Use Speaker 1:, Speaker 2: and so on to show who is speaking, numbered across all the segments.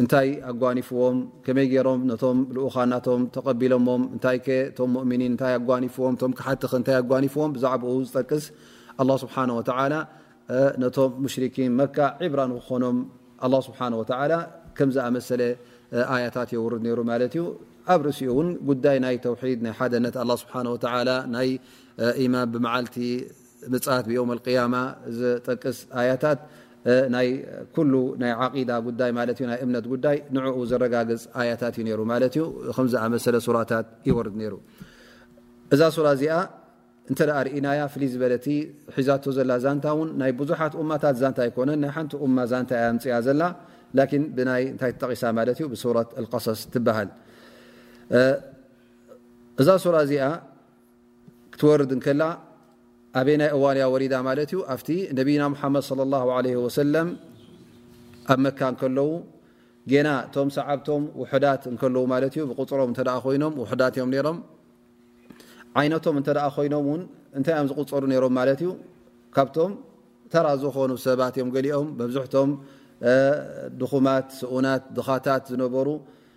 Speaker 1: እንታይ ኣጓኒፍዎም ከመይ ገይሮም ነቶም ልኡኻ ናቶም ተቐቢሎሞም እንታይ ከ እቶም ሙእምኒን እንታይ ኣጓኒፍዎም እቶም ክሓቲ ከ እንታይ ኣጓኒፍዎም ብዛዕባኡ ዝጠቅስ ኣላ ስብሓን ወተዓላ ነቶም ሙሽርኪን መካ ዒብራ ንክኾኖም ኣላ ስብሓን ወተዓላ ከም ዝኣመሰለ ኣያታት የውርድ ነይሩ ማለት እዩ ኣብ ርእሲኡ እውን ጉዳይ ናይ ተውሒድ ናይ ሓደነት ኣላ ስብሓን ወተዓላ ናይ ኢማን ብመዓልቲ ምጽኣት ብዮም ኣልቅያማ ዝጠቅስ ኣያታት ናይ ኩሉ ናይ ዓቂዳ ጉዳይ ማለት ዩ ናይ እምነት ጉዳይ ንዕኡ ዘረጋግፅ ኣያታት እዩ ነሩ ማለት እዩ ከምዝኣመሰለ ሱራታት ይወርድ ነይሩ እዛ ሱራ እዚኣ እንተ ርእናያ ፍልይ ዝበለቲ ሒዛቶ ዘላ ዛንታ እውን ናይ ብዙሓት እማታት ዛንታ ኣይኮነን ናይ ሓንቲ እማ ዛንታ እያ ምፅኣ ዘላ ላኪን ብናይ እንታይ ተጠቂሳ ማለት እዩ ብሱረት ኣልቀሰስ ትበሃል እዛ ሱራ እዚኣ ክትወርድ እንከላ ኣበናይ እዋን እያ ወሪዳ ማለት እዩ ኣብቲ ነቢና ሙሓመድ صለ ላ ለ ወሰለም ኣብ መካ እንከለዉ ጌና እቶም ሰዓብቶም ውሕዳት እንከለዉ ማለት እዩ ብቁፅሮም እተ ኮይኖም ውሕዳት እዮም ነሮም ዓይነቶም እንተ ኮይኖም ውን እንታይ እዮም ዝቁፀሩ ነሮም ማለት እዩ ካብቶም ተራ ዝኾኑ ሰባት እዮም ገሊኦም መብዝሕቶም ድኹማት ስኡናት ድኻታት ዝነበሩ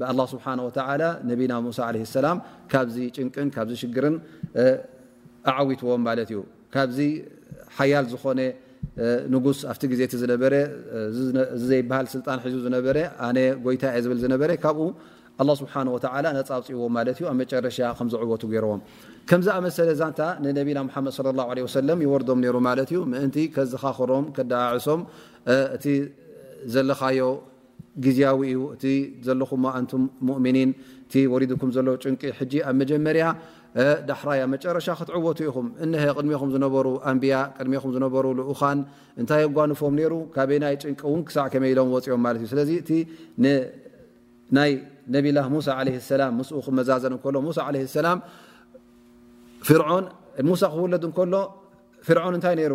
Speaker 1: ብኣላህ ስብሓነሁ ወተዓላ ነቢና ሙሳ ዓለይሂ ሰላም ካብዚ ጭንቅን ካብዚ ሽግርን ኣዓዊትዎም ማለት እዩ። ካብዚ ሓያል ዝኾነ ንጉስ ኣብቲ ግዜ እቲ ዝነበረ እዚ ዘይበሃል ስልጣን ሒዙ ዝነበረ ኣነ ጎይታ እየ ዝብል ዝነበረ ካብኡ ኣላህ ስብሓነሁ ወተዓላ ነጻ ኣውጽእዎም ማለት እዩ። ኣብ መጨረሻ ከም ዝዕወቱ ገይርዎም። ከም ዝኣመሰለ ዛንታ ንነቢና ሙሓመድ ሰለላሁ ዓለይሂ ወሰለም ይወርዶም ነይሩ ማለት እዩ። ምእንቲ ከዘኻኽሮም ከደዓዕሶም እቲ ዘለኻዮ ግዝያዊ እዩ እቲ ዘለኹሞ ኣንቱም ሙእሚኒን እቲ ወሪዱኩም ዘሎ ጭንቂ ሕጂ ኣብ መጀመርያ ዳሕራይ ኣብ መጨረሻ ክትዕወቱ ኢኹም እነሀ ቅድሜኹም ዝነበሩ ኣንብያ ቅድሜኹም ዝነበሩ ልኡኻን እንታይ የጓንፎም ነይሩ ካበናይ ጭንቂ እውን ክሳዕ ከመይ ኢሎም ወፂኦም ማለት እዩ ስለዚ እቲ ናይ ነቢላ ሙሳ ዓለ ሰላም ምስኡ ክመዛዘን እንከሎ ሙሳ ዓለ ሰላም ፍርዖን ሙሳ ክውለድ እንከሎ ፍርዖን እንታይ ነይሩ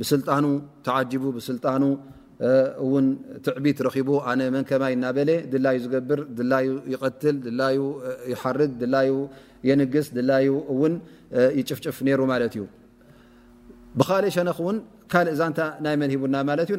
Speaker 1: ብስልጣኑ ተዓጂቡ ብስልጣኑ እውን ትዕቢት ረኺቡ ኣነ መን ከማይ እናበለ ድላዩ ዝገብር ድላዩ ይቐትል ድላዩ ይሓርድ ድላዩ የንግስ ድላዩ እውን ይጭፍጭፍ ነይሩ ማለት እዩ ብካልእ ሸነኽ እውን ካልእ ዛንታ ናይ መን ሂቡና ማለት እዩ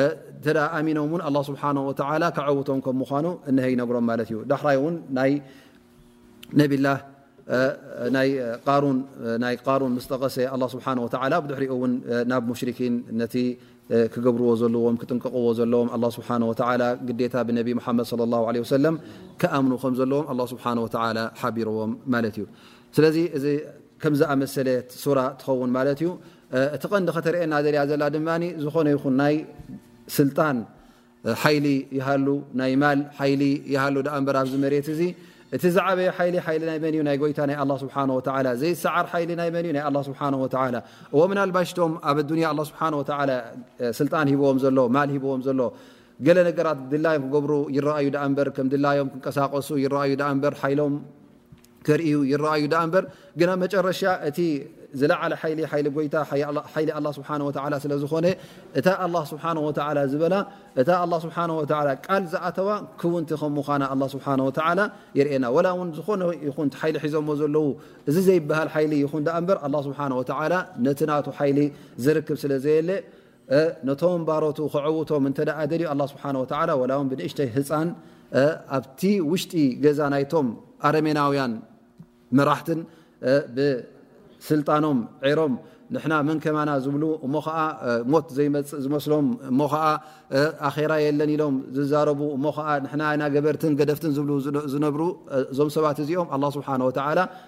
Speaker 1: እተ ኣሚኖም ውን ኣላ ስብሓን ወተላ ከዐውቶም ከም ምኳኑ እነሀ ይነግሮም ማለት እዩ ዳሕራይ እውን ናይ ነብላ ናይ ቃሩን ምስ ጠቐሰ ኣላ ስብሓን ወተላ ብድሕሪኡ እውን ናብ ሙሽርኪን ነቲ ክገብርዎ ዘለዎም ክጥንቀቕዎ ዘለዎም ኣላ ስብሓን ወተላ ግዴታ ብነቢ ሙሓመድ ለ ላ ለ ወሰለም ክኣምኑ ከም ዘለዎም ኣላ ስብሓን ወተላ ሓቢርዎም ማለት እዩ ስለዚ እዚ ከም ዝኣመሰለት ሱራ ትኸውን ማለት እዩ። እቲ ቀንዲ ከተርእየና ደልያ ዘላ ድማ ዝኾነ ይኹን ናይ ስልጣን ሓይሊ ይሃሉ ናይ ማል ሓይሊ ይሃሉ ደኣ እምበር ኣብዚ መሬት እዚ እቲ ዝዓበየ ሓይሊ ሓይሊ ናይ መን እዩ ናይ ጎይታ ናይ ኣላ ስብሓን ወተዓላ ዘይሰዓር ሓይሊ ናይ መን እዩ ናይ ኣላ ስብሓን ወተዓላ እዎ ምናልባሽቶም ኣብ ኣዱንያ ኣላ ስብሓን ወተዓላ ስልጣን ሂብዎም ዘሎ ማል ሂብዎም ዘሎ ገለ ነገራት ድላዮም ክገብሩ ይረኣዩ ደኣ እምበር ከም ድላዮም ክንቀሳቀሱ ይረኣዩ ደኣ እምበር ሓይሎም ከርእዩ ይረኣዩ ደኣ እምበር ግን ኣብ መጨረሻ እቲ ዝለዓለ ሓይሊ ሓይሊ ጎይታ ሓይሊ ኣላ ስብሓን ወተዓላ ስለ ዝኾነ እታ ኣላ ስብሓን ወተዓላ ዝበላ እታ ኣላ ስብሓን ወተዓላ ቃል ዝኣተዋ ክውንቲ ከም ምዃና ኣላ ስብሓን ወተዓላ የርእና ወላ እውን ዝኾነ ይኹን እቲ ሓይሊ ሒዞሞ ዘለዉ እዚ ዘይበሃል ሓይሊ ይኹን ደኣ እምበር ኣላ ስብሓን ወተዓላ ነቲ ናቱ ሓይሊ ዝርክብ ስለ ዘየለ a ነቶም ባሮቱ ከዐውቶም እንተ ደኣ ደልዩ ኣላህ ስብሓነሁ ወተዓላ ወላ እውን ብንእሽተይ ህጻን ኣብቲ ውሽጢ ገዛ ናይቶም ኣረሜናውያን መራሕትን ብስልጣኖም ዔሮም ንሕና መን ከማና ዝብሉ እሞ ኸኣ ሞት ዘይመጽእ ዝመስሎም እሞ ኸኣ ኣኼራ የለን ኢሎም ዝዛረቡ እሞ ኸኣ ንሕና ኢና ገበርትን ገደፍትን ዝብሉ ዝነብሩ እዞም ሰባት እዚኦም ኣላህ ስብሓነሁ ወተዓላ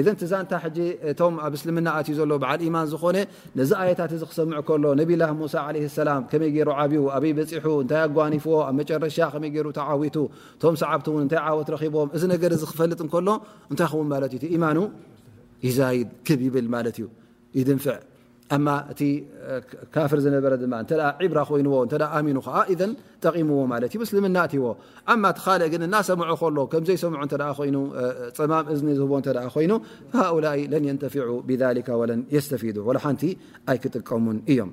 Speaker 1: ኢዘን እቲ ዛንታ ሕጂ እቶም ኣብ እስልምና ኣትዩ ዘሎ በዓል ኢማን ዝኾነ ነዚ ኣየታት እዚ ክሰምዕ ከሎ ነቢላ ሙሳ ዓለ ሰላም ከመይ ገይሩ ዓብዩ ኣበይ በፂሑ እንታይ ኣጓኒፍዎ ኣብ መጨረሻ ከመይ ገይሩ ተዓዊቱ እቶም ሰዓብቲ እውን እንታይ ዓወት ረኺቦም እዚ ነገር እዚ ክፈልጥ እንከሎ እንታይ ኸውን ማለት እዩ እቲ ኢማኑ ይዛይድ ክብ ይብል ማለት እዩ ይድንፍዕ ኣማ እቲ ካፍር ዝነበረ ድማ እተ ዒብራ ኮይንዎ እተ ኣሚኑ ከዓ እዘን ጠቒምዎ ማለት እዩ ምስልምና እትዎ ኣማ እቲ ካልእ ግን እናሰምዑ ከሎ ከምዘይሰምዑ እተ ኮይኑ ፀማም እዝኒ ዝህቦ እተ ኮይኑ ሃኡላይ ለን የንተፊዑ ብሊካ ወለን የስተፊዱ ወላ ሓንቲ ኣይክጥቀሙን እዮም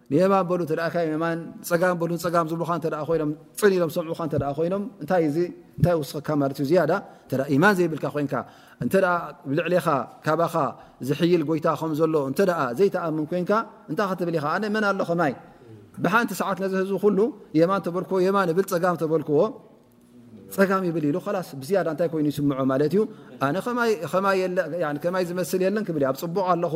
Speaker 1: ንየማን በሉ እተ ካ የማን ፀጋም በሉ ፀጋም ዝብሉካ እተ ኮይኖም ፅን ኢሎም ዝሰምዑካ እተ ኮይኖም እንታይ እዚ እንታይ ውስኸካ ማለት እዩ ዝያዳ እተ ኢማን ዘይብልካ ኮይንካ እንተ ብልዕሌኻ ካባኻ ዝሕይል ጎይታ ከም ዘሎ እንተ ዘይተኣምን ኮይንካ እንታይ ክትብል ኢኻ ኣነ መን ኣሎ ከማይ ብሓንቲ ሰዓት ነዚ ህዝቢ ኩሉ የማን ተበልክዎ የማን ይብል ፀጋም ተበልክዎ ፀጋም ይብል ኢሉ ላስ ብዝያዳ እንታይ ኮይኑ ይስምዖ ማለት እዩ ኣነ ከማይ ዝመስል የለን ክብል ኣብ ፅቡቕ ኣለኹ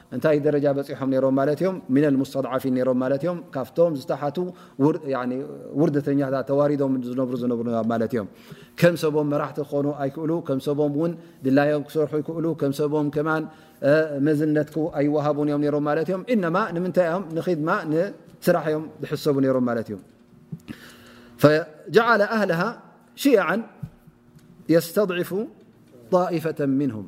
Speaker 1: እንታይ ደረጃ በፂሖም ነሮም ማለት እዮም ሚነል ሙስተድዓፊን ነሮም ማለት እዮም ካብቶም ዝተሓቱ ውርደተኛታት ተዋሪዶም ዝነብሩ ዝነብሩ ማለት እዮም ከም ሰቦም መራሕቲ ክኾኑ ኣይክእሉ ከም ሰቦም እውን ድላዮም ክሰርሑ ይክእሉ ከም ሰቦም ከማን መዝነት ኣይወሃቡን እዮም ነሮም ማለት እዮም እነማ ንምንታይ እዮም ንኺድማ ንስራሕ እዮም ዝሕሰቡ ነሮም ማለት እዩ ፈጀዓለ ኣህልሃ ሽያዓን የስተድዕፉ ጣኢፈተ ምንሁም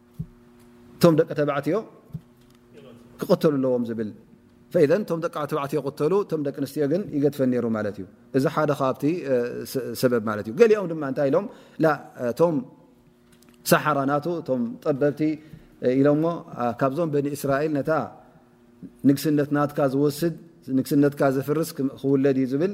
Speaker 1: እቶም ደቂ ተባዕትዮ ክቕተሉ ኣለዎም ዝብል ፈኢዘን እቶም ደቂ ተባዕትዮ ቅተሉ እቶም ደቂ ኣንስትዮ ግን ይገድፈን ነይሩ ማለት እዩ እዚ ሓደ ካብቲ ሰበብ ማለት እዩ ገሊኦም ድማ እንታይ ኢሎም እቶም ሳሓራ ናቱ እቶም ጠበብቲ ኢሎሞ ካብዞም በኒ እስራኤል ነታ ንግስነት ናትካ ዝወስድ ንግስነትካ ዘፍርስ ክውለድ እዩ ዝብል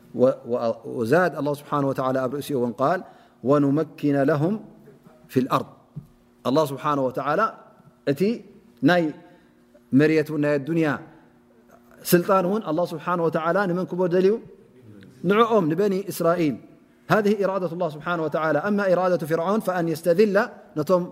Speaker 1: وزاد الله سبحانه وتعالى بر قال ونمكن لهم في الأرض الله سبحانه وتعالى تي ني مريت ن الدنيا سلطانون الله سبحانه وتعالى نمنكبل نعؤم نبني إسرائيل هذه إرادة الله سبحانه وتعالى أما إرادة فرعون فأن يستذل نم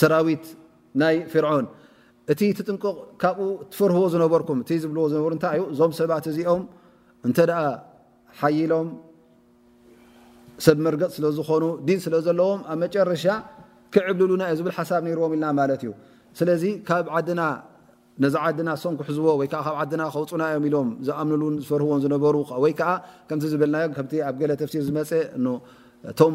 Speaker 1: ሰራዊት ናይ ፍርዖን እቲ ትጥንቀቕ ካብኡ ትፈርህዎ ዝነበርኩም እቲ ዝብልዎ ዝነበሩ እንታይ እዩ እዞም ሰባት እዚኦም እንተ ደኣ ሓይሎም ሰብ መርገፅ ስለ ዝኾኑ ዲን ስለ ዘለዎም ኣብ መጨረሻ ክዕብልሉና እዩ ዝብል ሓሳብ ነይርዎም ኢልና ማለት እዩ ስለዚ ካብ ዓድና ነዚ ዓድና ሶም ክሕዝዎ ወይ ከዓ ካብ ዓድና ከውፁና እዮም ኢሎም ዝኣምንሉን ዝፈርህዎን ዝነበሩ ወይ ከዓ ከምቲ ዝበልናዮ ከምቲ ኣብ ገለ ተፍሲር ዝመፀ እቶም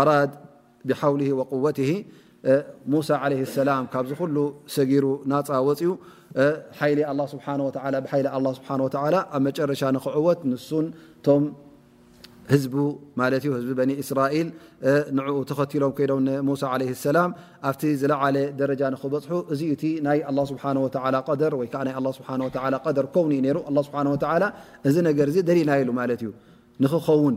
Speaker 1: ኣራድ ብሓውሊሂ ወቁወቲሂ ሙሳ ዓለይሂ ሰላም ካብዚ ኩሉ ሰጊሩ ናፃ ወፅኡ ሓይሊ ኣላ ስብሓን ወተዓላ ብሓይሊ ኣላ ስብሓን ወተዓላ ኣብ መጨረሻ ንክዕወት ንሱን ቶም ህዝቡ ማለት እዩ ህዝቢ በኒ እስራኤል ንዕኡ ተኸቲሎም ከይዶም ንሙሳ ዓለ ሰላም ኣብቲ ዝለዓለ ደረጃ ንክበፅሑ እዚ እቲ ናይ ኣላ ስብሓን ወተዓላ ቀደር ወይ ከዓ ናይ ኣላ ስብሓን ወተዓላ ቀደር ከውን እዩ ነይሩ ኣላ ስብሓን ወተዓላ እዚ ነገር እዚ ደሊና ኢሉ ማለት እዩ ንክኸውን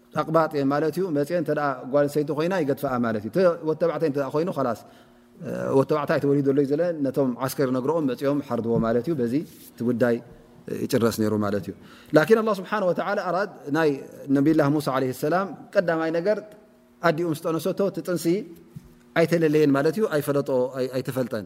Speaker 1: ጠቅባጥ እየን ማለት እዩ መፅ እተ ጓል ሰይቲ ኮይና ይገድፈኣ ማለት እዩ ወተባዕታይ እተ ኮይኑ ላስ ወተባዕታይ ተወሊዶ ሎ ዘለ ነቶም ዓስከር ነግሮኦም መፅኦም ሓርድዎ ማለት እዩ በዚ እቲ ጉዳይ ይጭረስ ነይሩ ማለት እዩ ላኪን ኣላ ስብሓን ወተ ኣራድ ናይ ነብላ ሙሳ ለ ሰላም ቀዳማይ ነገር ኣዲኡ ምስ ጠነሰቶ እቲ ጥንሲ ኣይተለለየን ማለት እዩ ኣይፈለጦ ኣይተፈልጠን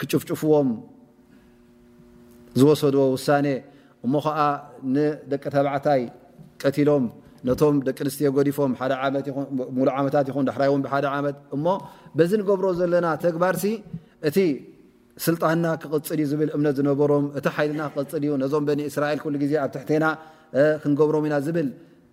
Speaker 1: ክጭፍጭፍዎም ዝወሰድዎ ውሳኔ እሞ ኸዓ ንደቂ ተባዕታይ ቀቲሎም ነቶም ደቂ ኣንስትዮ ገዲፎም ሙሉ ዓመታት ይኹን ዳሕራይ ውን ብሓደ ዓመት እሞ በዚ ንገብሮ ዘለና ተግባርሲ እቲ ስልጣንና ክቕፅል ዩ ዝብል እምነት ዝነበሮም እቲ ሓይልና ክቕፅል ዩ ነዞም በኒ እስራኤል ኩሉ ግዜ ኣብ ትሕቴና ክንገብሮም ኢና ዝብል